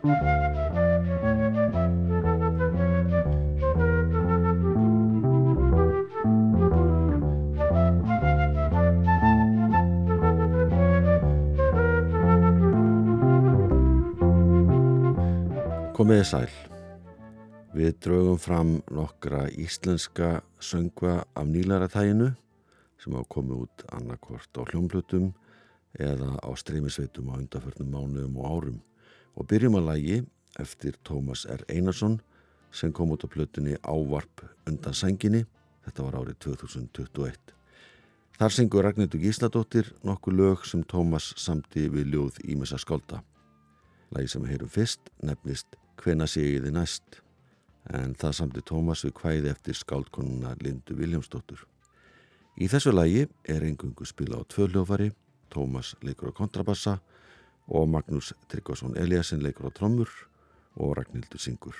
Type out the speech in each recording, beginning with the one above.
Komiði sæl. Við draugum fram nokkra íslenska söngva af nýlaratæginu sem hafa komið út annarkvort á hljómblutum eða á streymisveitum á undarförnum mánuðum og árum og byrjum að lægi eftir Tómas R. Einarsson sem kom út á plötunni Ávarp undan senginni þetta var árið 2021 Þar syngur Ragnhildur Gísladóttir nokkuð lög sem Tómas samti við ljóð Ímessa skálda. Lægi sem við heyrum fyrst nefnist Hvena sé ég þið næst? En það samti Tómas við hvæði eftir skáldkonuna Lindu Viljámsdóttur. Í þessu lægi er engungu spila á tvö hljófari, Tómas leikur á kontrabassa og Magnús Tryggvason Eliasson leikur á trommur og Ragnhildur syngur.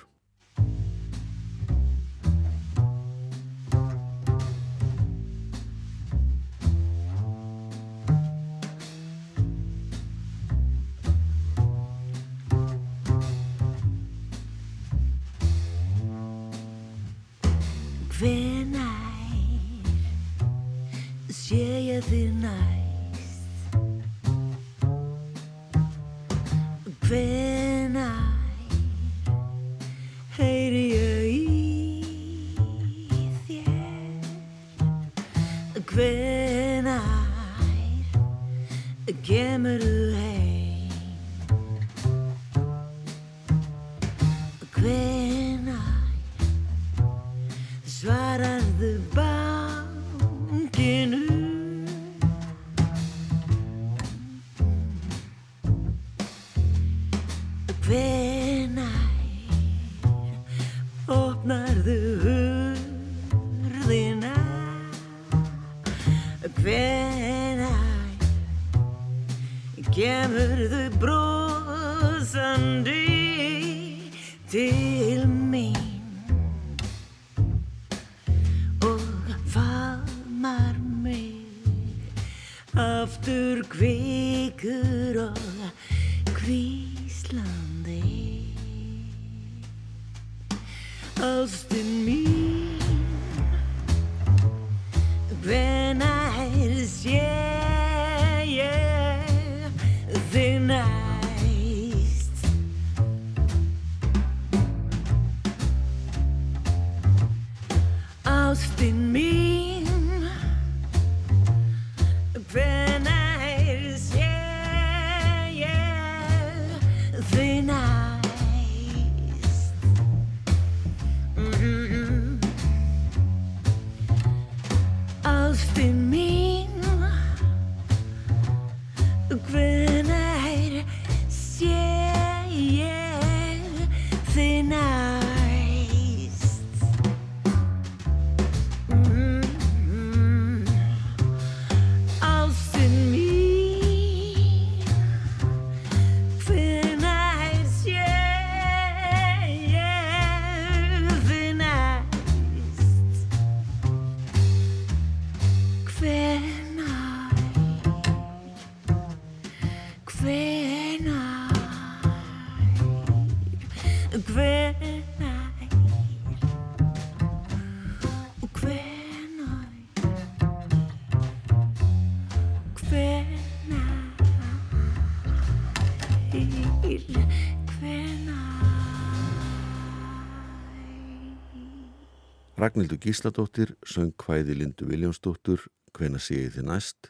Ragnhildur Gísladóttir söng hvæði Lindu Viljánsdóttur Hvena sé ég þið næst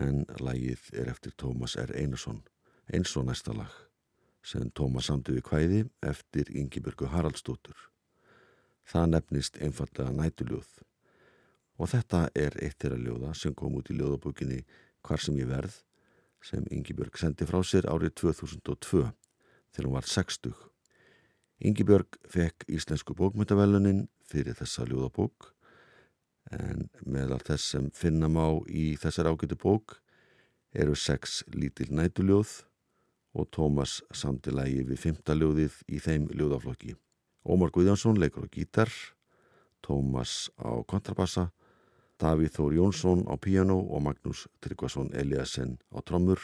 en lagið er eftir Tómas R. Einarsson eins og næsta lag sem Tómas samti við hvæði eftir Yngibjörgu Haraldsdóttur. Það nefnist einfallega nætuljóð og þetta er eitt þeirra ljóða sem kom út í ljóðabókinni Hvar sem ég verð sem Yngibjörg sendi frá sér árið 2002 þegar hún var 60. Yngibjörg fekk Íslensku bókmyndavelunin fyrir þessa ljóðabók en meðal þess sem finnam á í þessar ágætu bók eru sex lítil nætuljóð og Tómas samtilægi við fymta ljóðið í þeim ljóðaflokki. Ómar Guðjánsson leikur á gítar, Tómas á kontrabassa, Davíð Þór Jónsson á piano og Magnús Tryggvason Eliasson á trommur.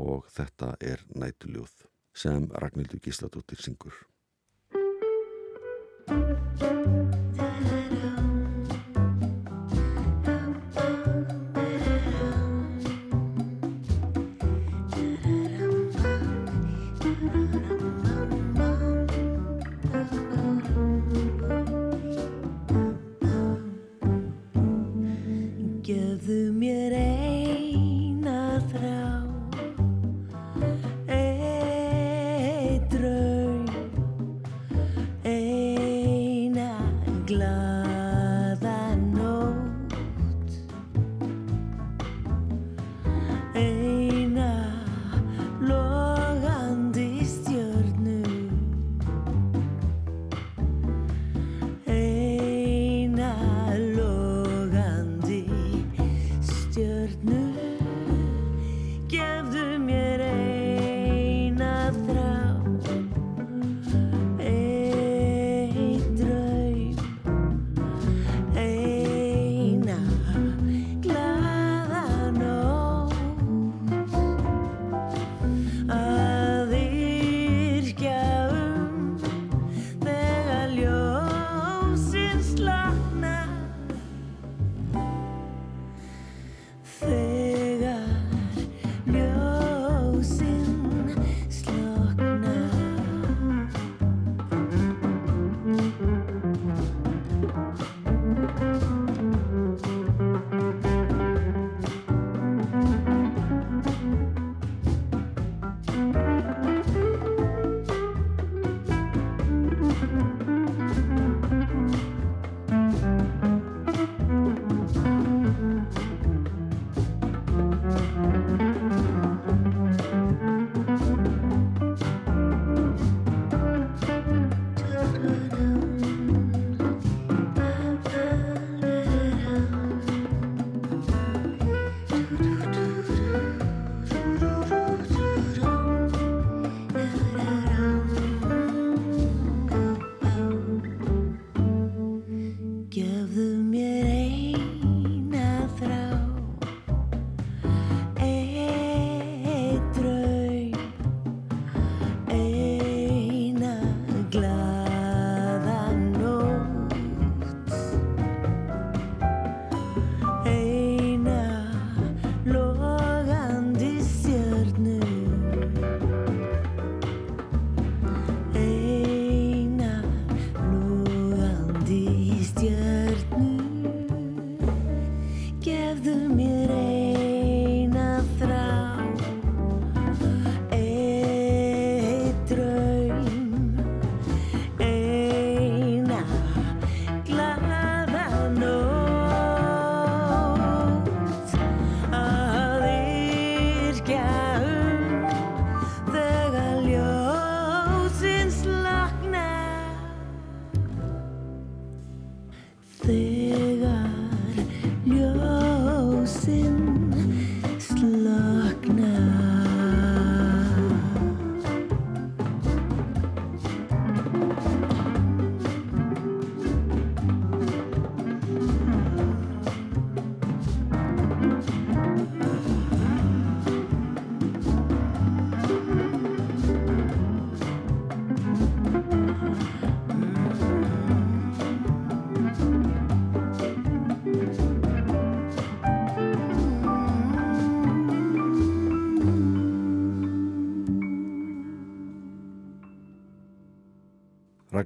Og þetta er nætuljóð sem Ragnhildur Gísladóttir syngur.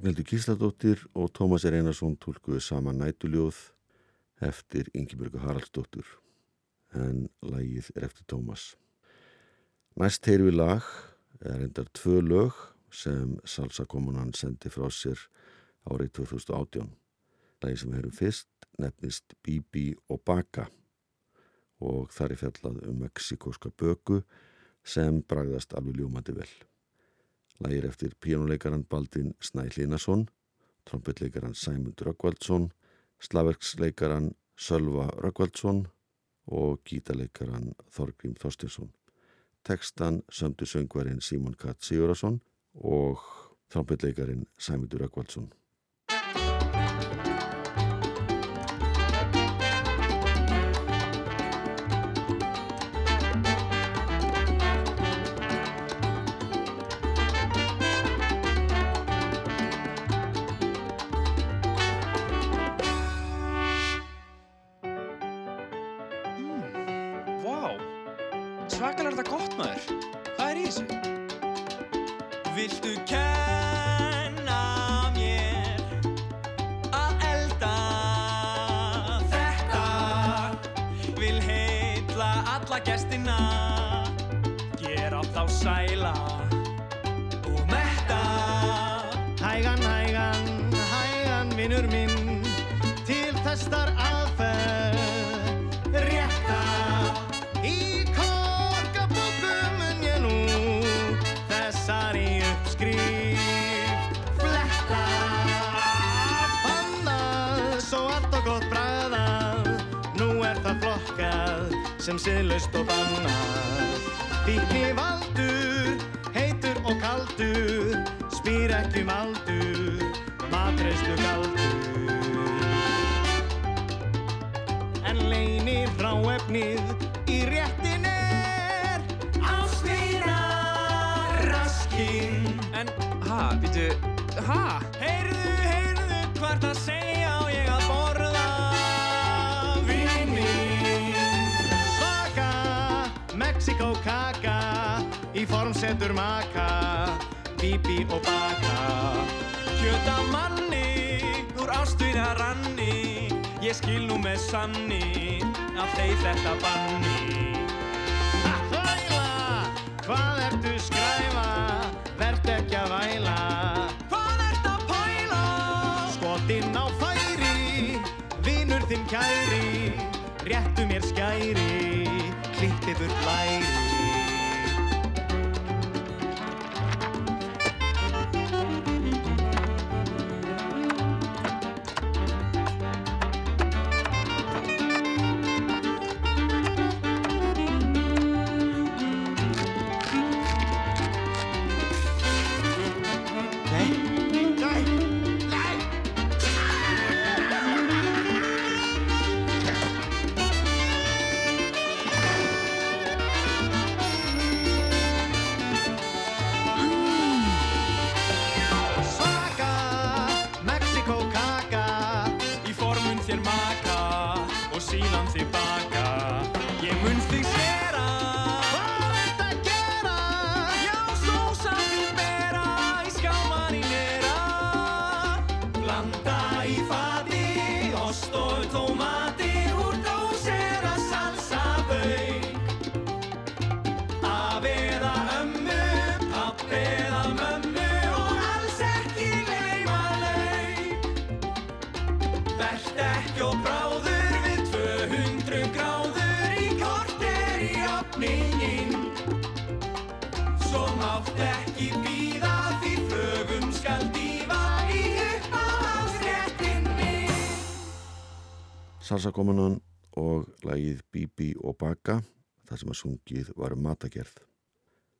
Ragnhildur Kísladóttir og Tómas R. Einarsson tólkuðu saman nætuljóð eftir Yngibjörgu Haraldsdóttur en lagið er eftir Tómas. Næst heyru við lag er endar tvö lög sem Salsa Kommunan sendi frá sér árið 2018. Lagið sem heyrum fyrst nefnist Bibi og Baka og þar er fjallað um meksikóska böku sem bragðast alveg ljómandi vel. Lægir eftir píjónuleikaran Baldin Snæ Hlinason, trombitleikaran Sæmund Röggvaldsson, slaverksleikaran Sölva Röggvaldsson og gítaleikaran Þorgrím Þorstinsson. Tekstan sömdu söngvarinn Símon Katt Sigurðarsson og trombitleikarin Sæmundur Röggvaldsson. Svakalega þetta gott maður. Hvað er í þessu? Viltu kenna mér að elda þetta Vil heitla alla gestina Gera þá sæla og metta Hægan, hægan, hægan, vinnur minn Til þessar aðferð sem siðlaust og bannað. Fíkni valdur, heitur og kaldur Spýr ekki um aldur, matreistu galdur. En leynir ráefnið í réttin er Ástýra raskinn. En, ha, býtu, ha? Í form setur maka Bíbi og baka. Kjöt af manni, úr ástvíða ranni. Ég skil nú með sanni að þeir þetta banni. Að þvæla, hvað ertu skræfa? Vert ekki að væla. Hvað ert að pæla? Skotinn á færi Vinur þinn kæri. Réttu mér skæri Klippið burt læri Vert ekki og bráður við 200 gráður í korter í opningin Svo mátt ekki býða því flögum skal dýfa í uppáhaldsréttin minn Salsakomunan og lagið Bibi og Baka þar sem að sungið var um matagerð.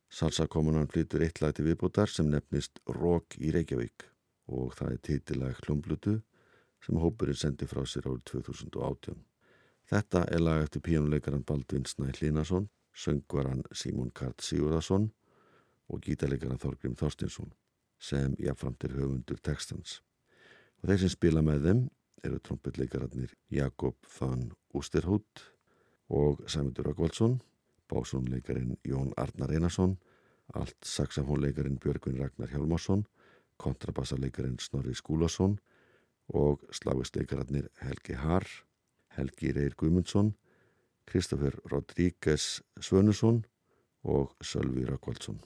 Salsakomunan flytur eitt lag til viðbútar sem nefnist Rock í Reykjavík og það er titilag hljómblutu sem hópurinn sendi frá sér árið 2018. Þetta er lag eftir píjónuleikaran Baldvin Snæ Hlínason, söngvaran Símón Kart Sigurðarsson og gítarleikaran Þorgrim Þorstinsson sem jafnframt er höfundur textans. Og þeir sem spila með þeim eru trompetleikararnir Jakob van Ústerhút og Sæmundur Rökkvaldsson, básónleikarin Jón Arnar Einarsson, allt saxafónleikarin Björgvin Ragnar Hjálmarsson, kontrabassarleikarin Snorri Skúlason og sláistleikararnir Helgi Har, Helgi Reyr Guðmundsson, Kristoffer Rodríguez Svönusson og Sölvi Rökkvaldsson.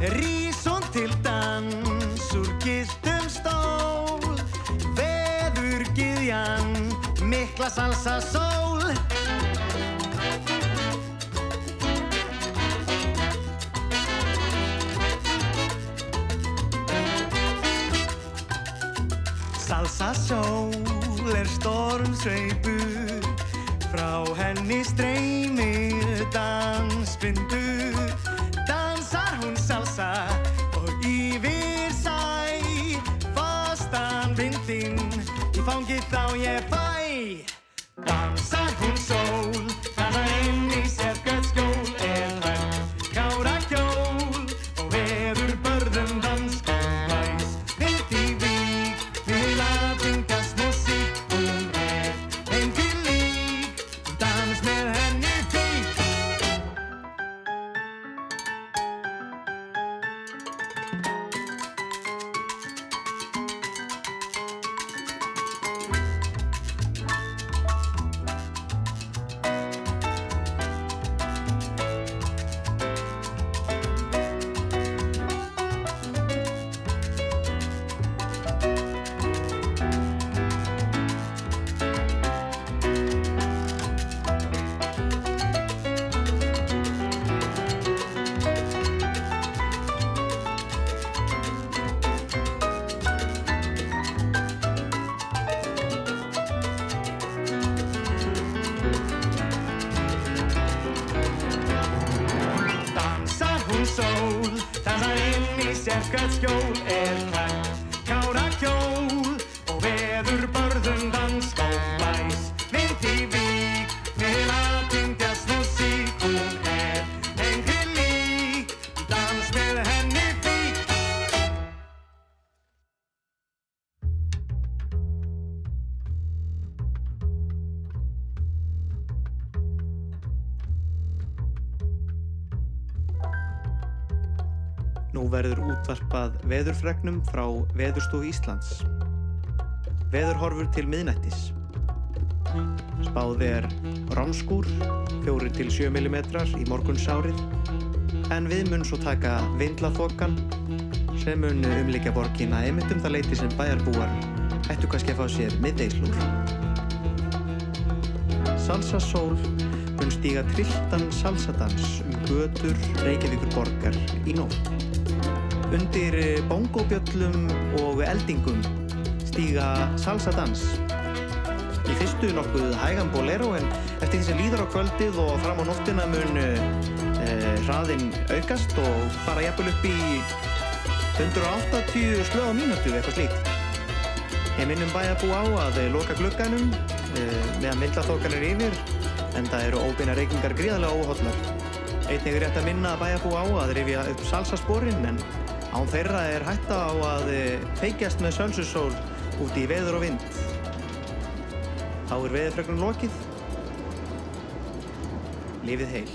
Rísson til dans úr giltum stól Veður gyðjan mikla salsa sól. Salsa sól er stormsveipur Frá henni streymir dansbindur Skotskål är veðurfregnum frá Veðurstofu Íslands. Veðurhorfur til miðnættis. Spáð er rámskúr, 4-7 mm í morgunsárið, en við mun svo taka vindlaþokan sem mun umlíkja borgina einmitt um það leiti sem bæjarbúar ættu kannski að fá sér middeislúr. Salsasól mun stíga trilltan salsadans um götur Reykjavíkur borgar í nótt. Undir bongóbjöllum og eldingum stíga salsadans. Í fyrstu nokkuð hægan bolero en eftir því sem líður á kvöldið og fram á nóttina mun uh, hraðinn aukast og fara jafnvel upp í 180 slög á mínútu eitthvað slíkt. Ég minnum bæjarbú á að loka glugganum uh, meðan myndlaþokan er yfir en það eru óbeina reykingar gríðarlega óhóllar. Einnig er rétt að minna að bæjarbú á að rifja upp salsasporin en án þeirra er hætta á að feikjast með sölsusól út í veður og vind. Þá er veðurfregnum lokið. Lifið heil.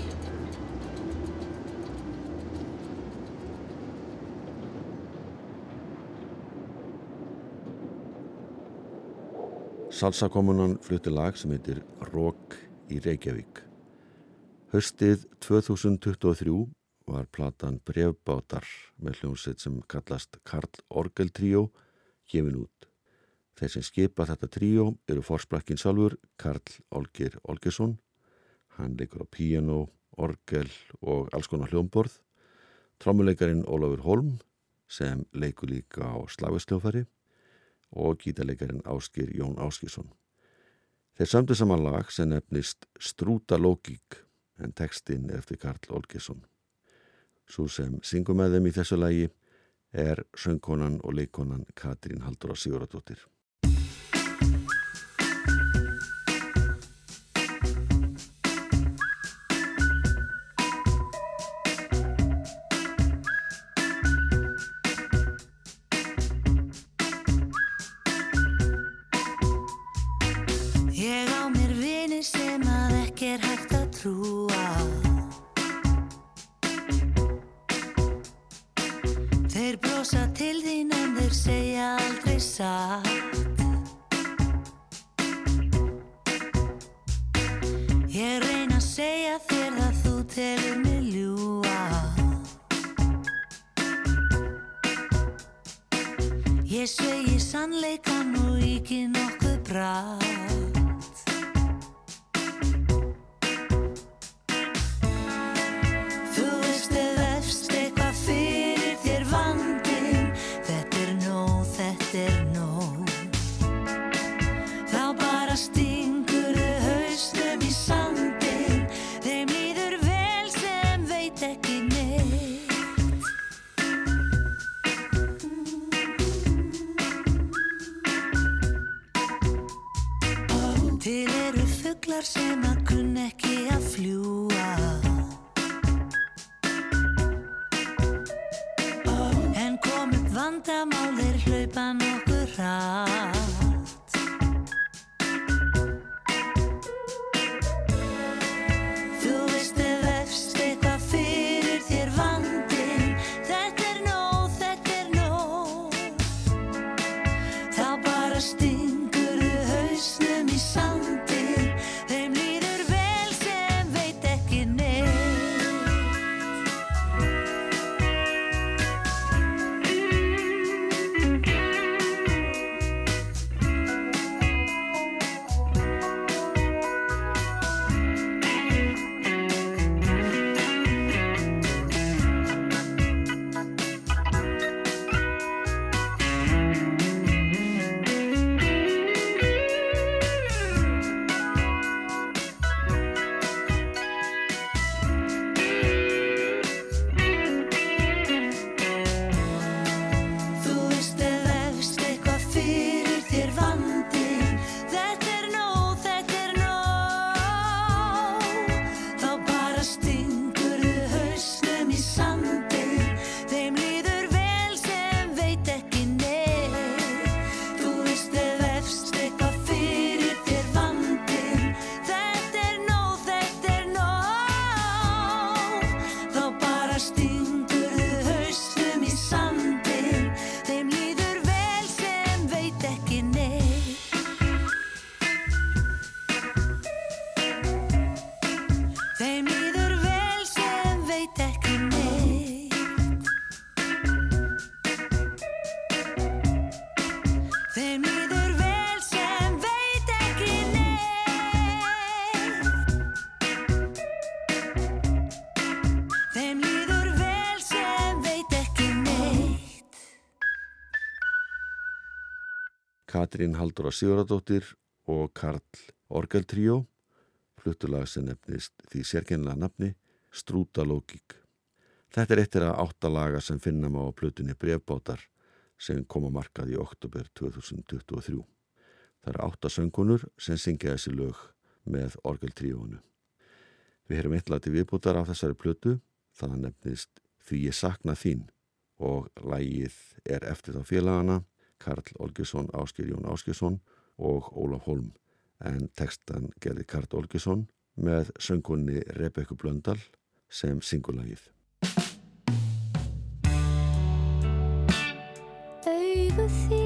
Salsakommunan flutti lag sem heitir Rock í Reykjavík. Höstið 2023 var platan Brevbátar með hljómsveit sem kallast Karl Orgel Tríó gefin út. Þeir sem skipa þetta tríó eru forsprakkin sjálfur Karl Olgir Olgesson. Hann leikur á piano, orgel og alls konar hljómborð. Trámuleikarin Ólafur Holm sem leikur líka á slagvesljófari og gítarleikarin Áskir Jón Áskisson. Þeir samtu saman lag sem nefnist Strúta Lógík en textin eftir Karl Olgesson. Svo sem syngum með þeim í þessu lagi er söngkonan og leikonan Katrín Halldóra Siguradóttir. Ég vandamál er hlaupa nokkur ráð Katrín Halldóra Siguradóttir og Karl Orgeltríó, fluttulag sem nefnist því sérkennilega nafni Strúta Lógík. Þetta er eittir að áttalaga sem finnum á plutunni brevbátar sem kom að markað í oktober 2023. Það eru áttasöngunur sem syngja þessi lög með Orgeltríónu. Við heyrum eitthvað viðbútar af þessari plötu, það nefnist Því ég sakna þín og lægið er eftir þá félagana Karl Olgesson, Ásker Jón Áskersson og Ólaf Holm en tekstan gerði Karl Olgesson með söngunni Rebekku Blöndal sem singulagið. Augu þín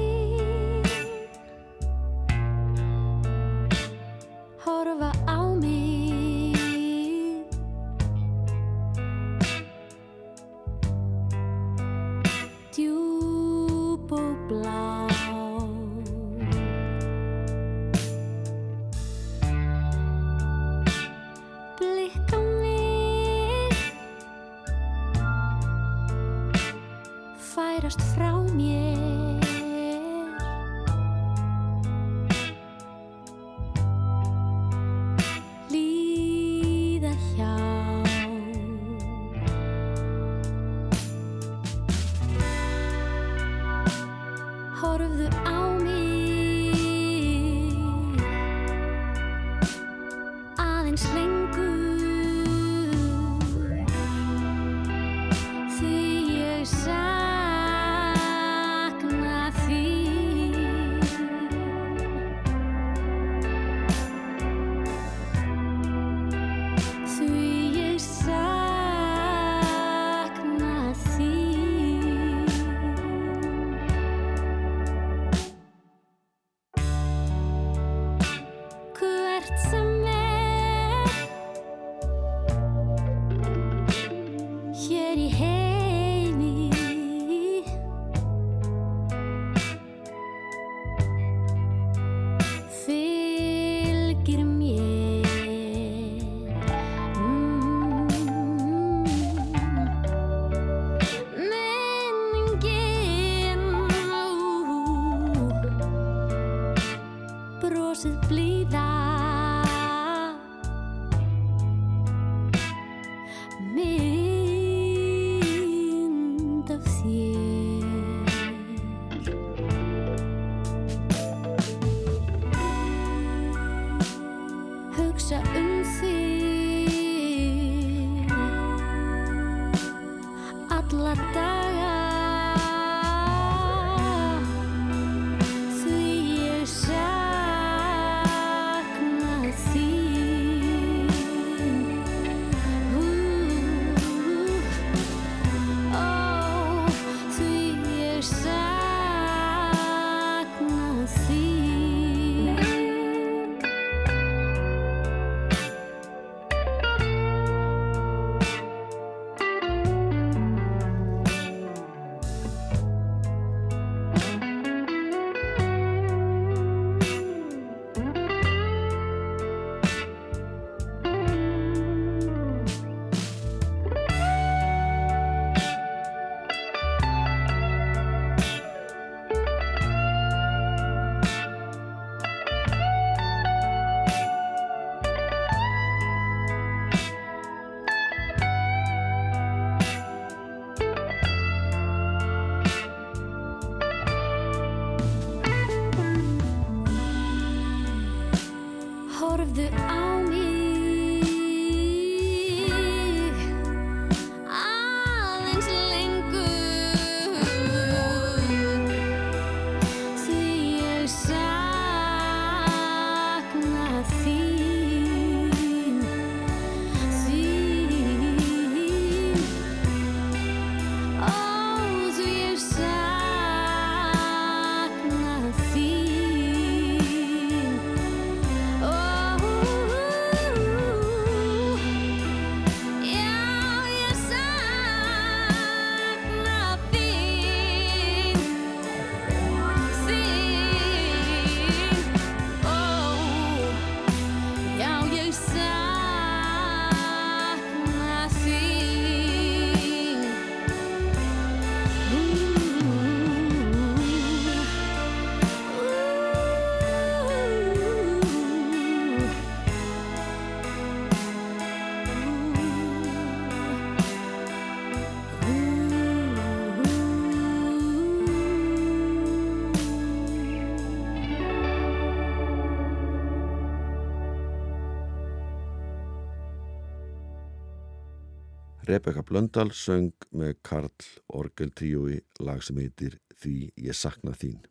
Rebecca Blöndal söng með Karl Orgel tríói lag sem heitir Því ég sakna þín.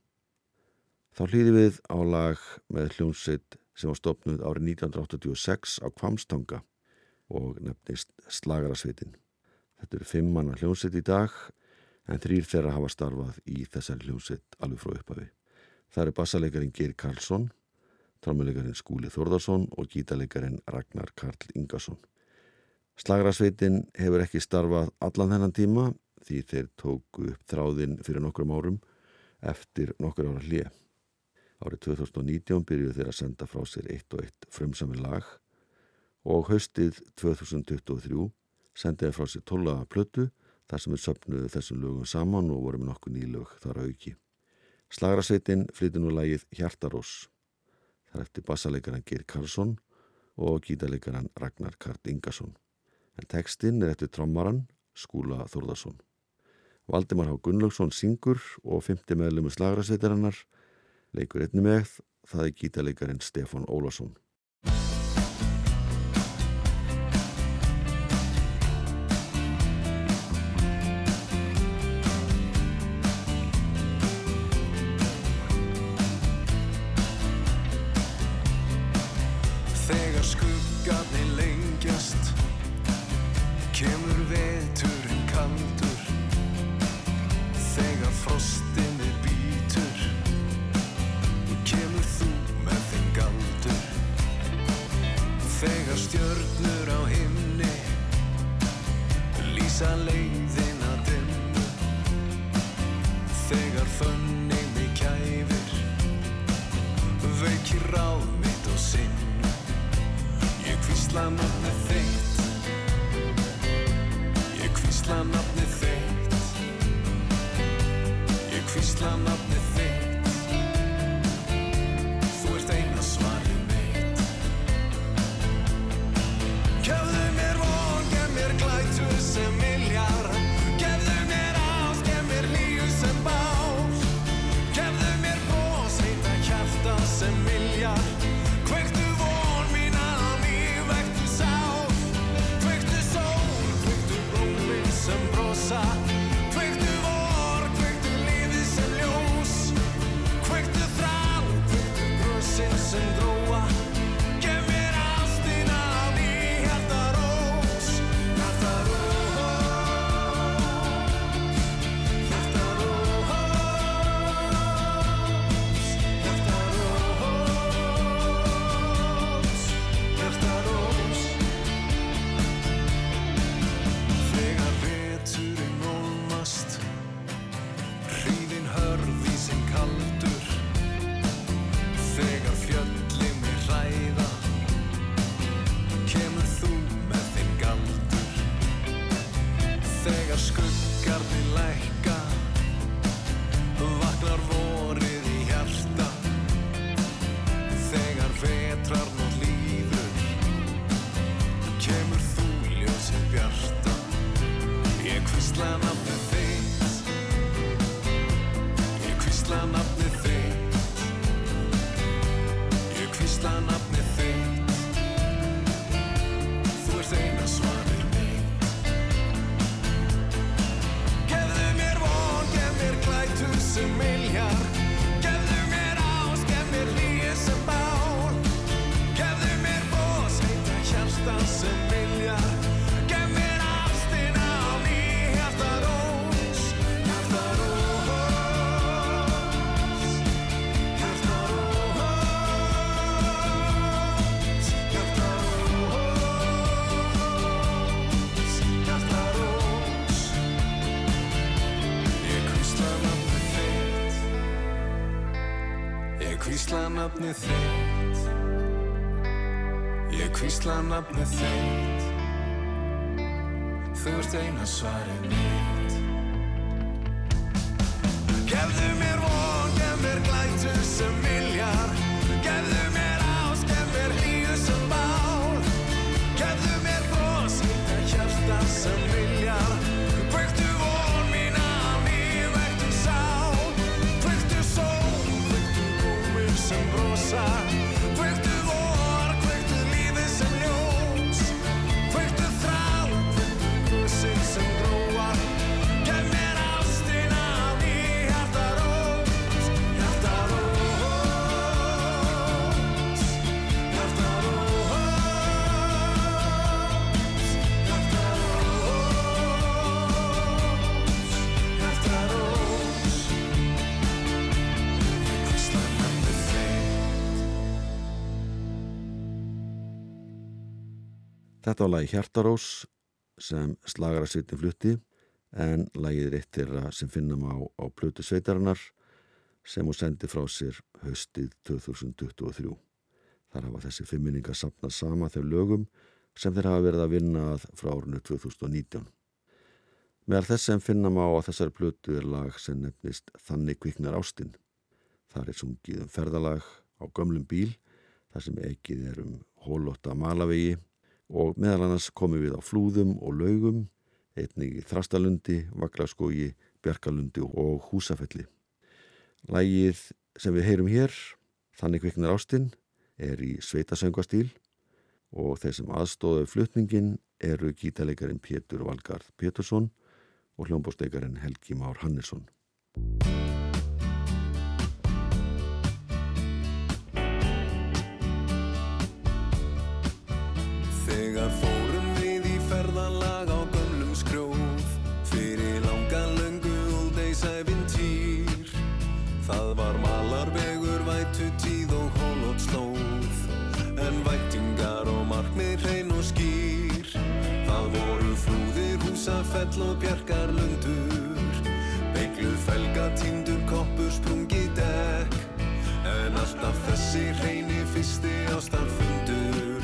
Þá hlýði við á lag með hljómsveit sem var stopnud árið 1986 á Kvamstanga og nefnist Slagarasveitin. Þetta eru fimm manna hljómsveit í dag en þrýr þeirra hafa starfað í þessari hljómsveit alveg frá upphafi. Það eru bassalegarin Geir Karlsson, trámulegarin Skúli Þórðarsson og gítalegarin Ragnar Karl Ingarsson. Slagrasveitin hefur ekki starfað allan þennan tíma því þeir tóku upp þráðinn fyrir nokkrum árum eftir nokkur ára hlið. Árið 2019 byrjuðu þeir að senda frá sér eitt og eitt frumsami lag og haustið 2023 sendiði frá sér tólaða plötu þar sem við söpnuðu þessum lögum saman og vorum nokkuð nýlög þar auki. Slagrasveitin flytti nú lagið Hjartarós. Það er eftir bassalegaran Geir Karlsson og gítalegaran Ragnar Karl Ingarsson. En tekstinn er eftir trommaran Skúla Þórðarsson. Valdimar Há Gunnlaugsson syngur og fymti meðlumu slagrasveitarinnar leikur einni með það er gítalegarin Stefan Ólason. Nafnið þitt. Ég kvísla nafnið þitt. Þú ert eina svarið mitt Þetta var lagi Hjartarós sem slagara svitin flutti en lagið er eitt þeirra sem finnum á, á plötu sveitarinnar sem hún sendi frá sér haustið 2023. Þar hafa þessi fimminningar sapnað sama þegar lögum sem þeir hafa verið að vinna að frá árinu 2019. Meðal þess sem finnum á að þessari plötu er lag sem nefnist Þannig kviknar ástinn. Það er sungið um ferðalag á gömlum bíl þar sem ekið er um hólótta malavegi og meðal annars komum við á flúðum og laugum, einnig Þrastalundi, Vaglaskógi, Bjarkalundi og Húsafelli. Lægið sem við heyrum hér, Þannig kviknar ástinn, er í sveitasöngvastíl og þeir sem aðstóðu flutningin eru gítalegarin Pétur Valgarð Pétursson og hljómbóstegarin Helgi Már Hannesson. Húsafell og bjargar lundur Beigluð felga, tindur, koppur, sprungið dekk. En alltaf þessi hreini fyrsti ástarfundur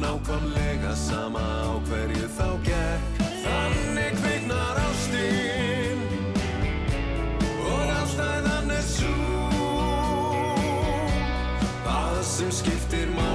Nákvæmlega sama á hverju þá gekk. Þannig kviknar ástin. Og ástæðan er svo Það sem skiptir máli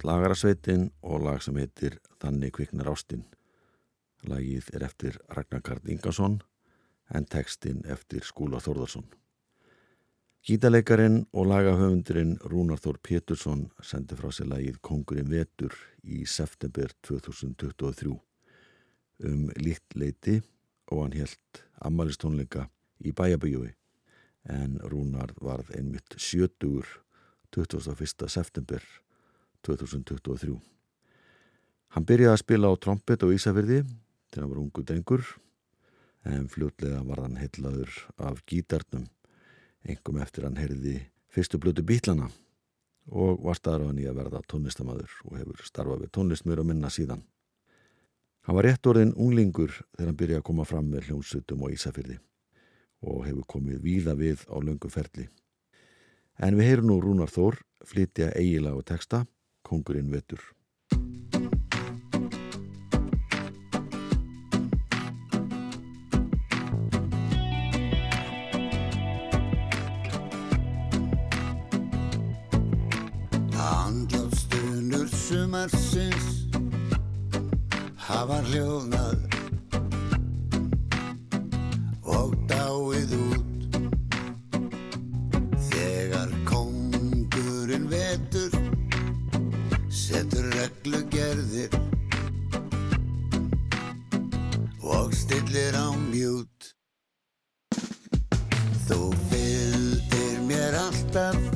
Slagarasveitin og lag sem heitir Þannig kviknar ástinn. Lagið er eftir Ragnar Karl Ingarsson en textin eftir Skúla Þórðarsson. Gítaleikarin og lagahöfundurinn Rúnar Þór Pétursson sendi frá sér lagið Kongurinn Vetur í september 2023 um líkt leiti og hann helt ammælistónleika í bæjabíjói en Rúnar varð einmitt sjötugur 21. september 2023. Hann byrjaði að spila á trompet og Ísafyrði þegar hann var ungu drengur en fljótlega var hann heitlaður af gítarnum, engum eftir hann heyrði fyrstu blötu bítlana og var starfan í að verða tónlistamadur og hefur starfað við tónlistmur og minna síðan. Hann var rétt orðin unglingur þegar hann byrjaði að koma fram með hljómsutum og Ísafyrði og hefur komið víða við á löngu ferli. En við heyrum nú Rúnar Þór flytja eigilag og texta Kongurinn vetur. Andlátstunur sumarsins hafa hljóðnað stillir á mjút þú fylgdir mér alltaf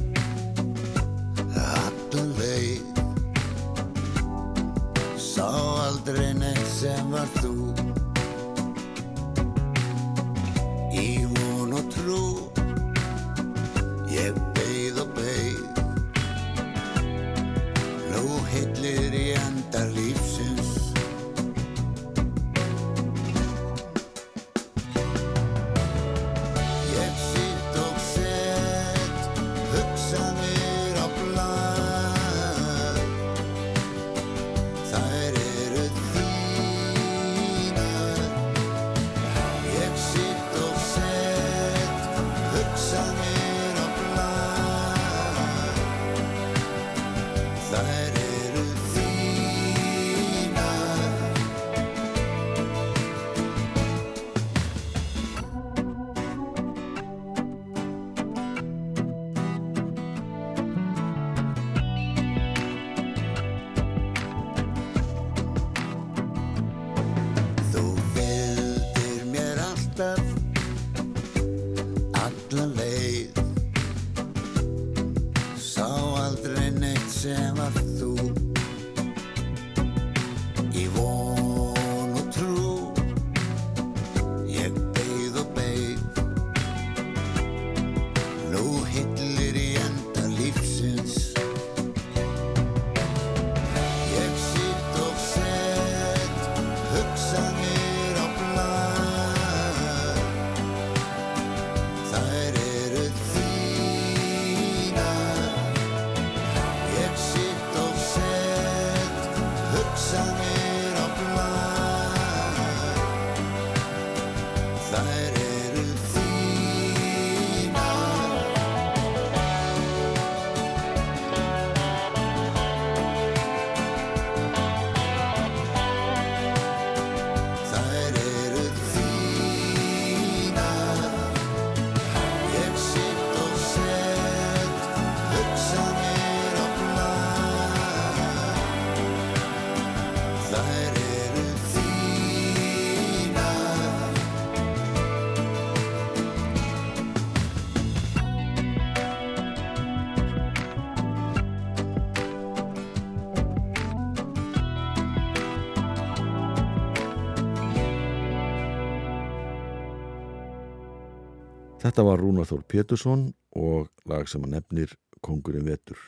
Þetta var Rúnar Þór Pétursson og lag sem að nefnir Kongurinn vetur.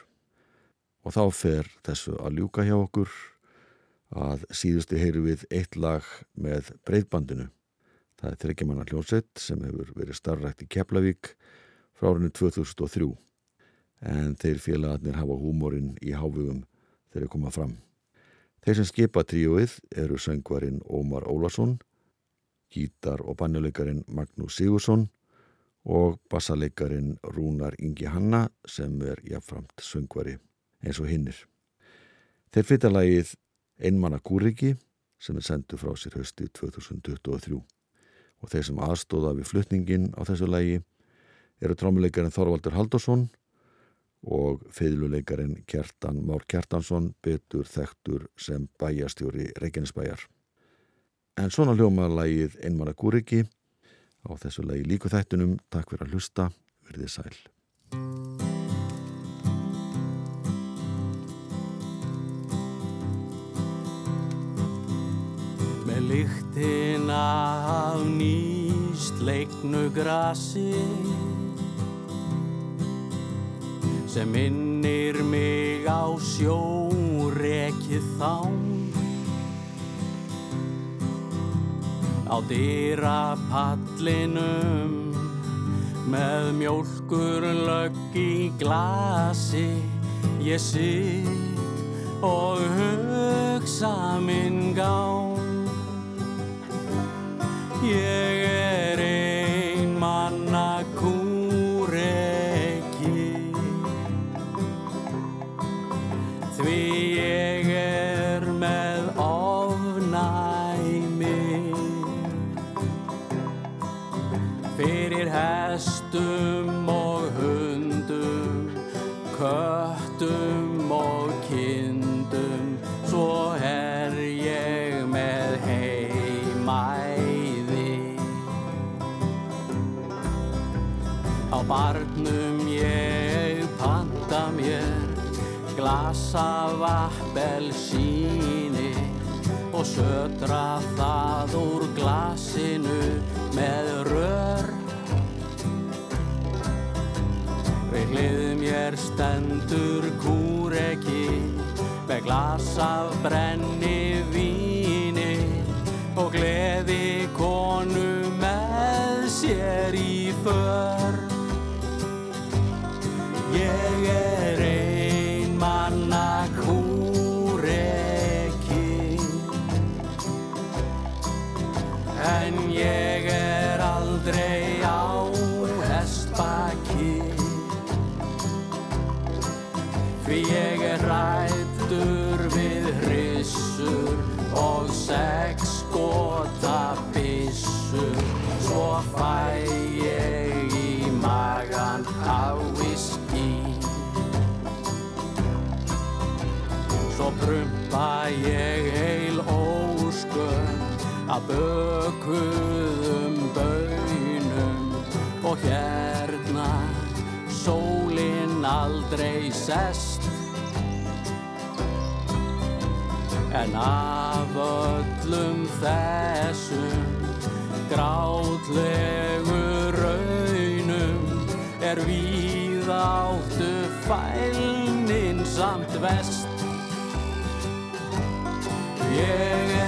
Og þá fer þessu að ljúka hjá okkur að síðusti heyru við eitt lag með breyðbandinu. Það er þryggjamanna hljónsett sem hefur verið starrækt í Keflavík frá árinu 2003. En þeir félagarnir hafa húmórin í hávugum þegar þeir koma fram. Þeir sem skipa tríóið eru söngvarinn Ómar Ólason, gítar og bannuleikarin Magnús Sigursson og bassaleikarin Rúnar Ingi Hanna sem er jafnframt söngvari eins og hinnir. Þeir flytja lagið Einmanna Kúriki sem er sendu frá sér hösti 2023 og þeir sem aðstóða við flutningin á þessu lagi eru trámuleikarin Þorvaldur Haldursson og feðluleikarin Kjartan Már Kjartansson betur þekktur sem bæjastjóri Reykjanesbæjar. En svona hljómaður lagið Einmanna Kúriki á þessu lagi líku þættunum. Takk fyrir að hlusta, verðið sæl. Með lyktina af nýst leiknu grasi sem minnir mig á sjórekið þán á dýrapallinum með mjólkur lögg í glasi. Ég sitt og hugsa minn gán ég glas af appelsíni og södra það úr glasinu með rör. Við hliðum ég stendur kúreki með glas af brenni víni og gleði bökuðum bönum og hérna sólinn aldrei sest. En af öllum þessum grátlegu raunum er við áttu fælnin samt vest Ég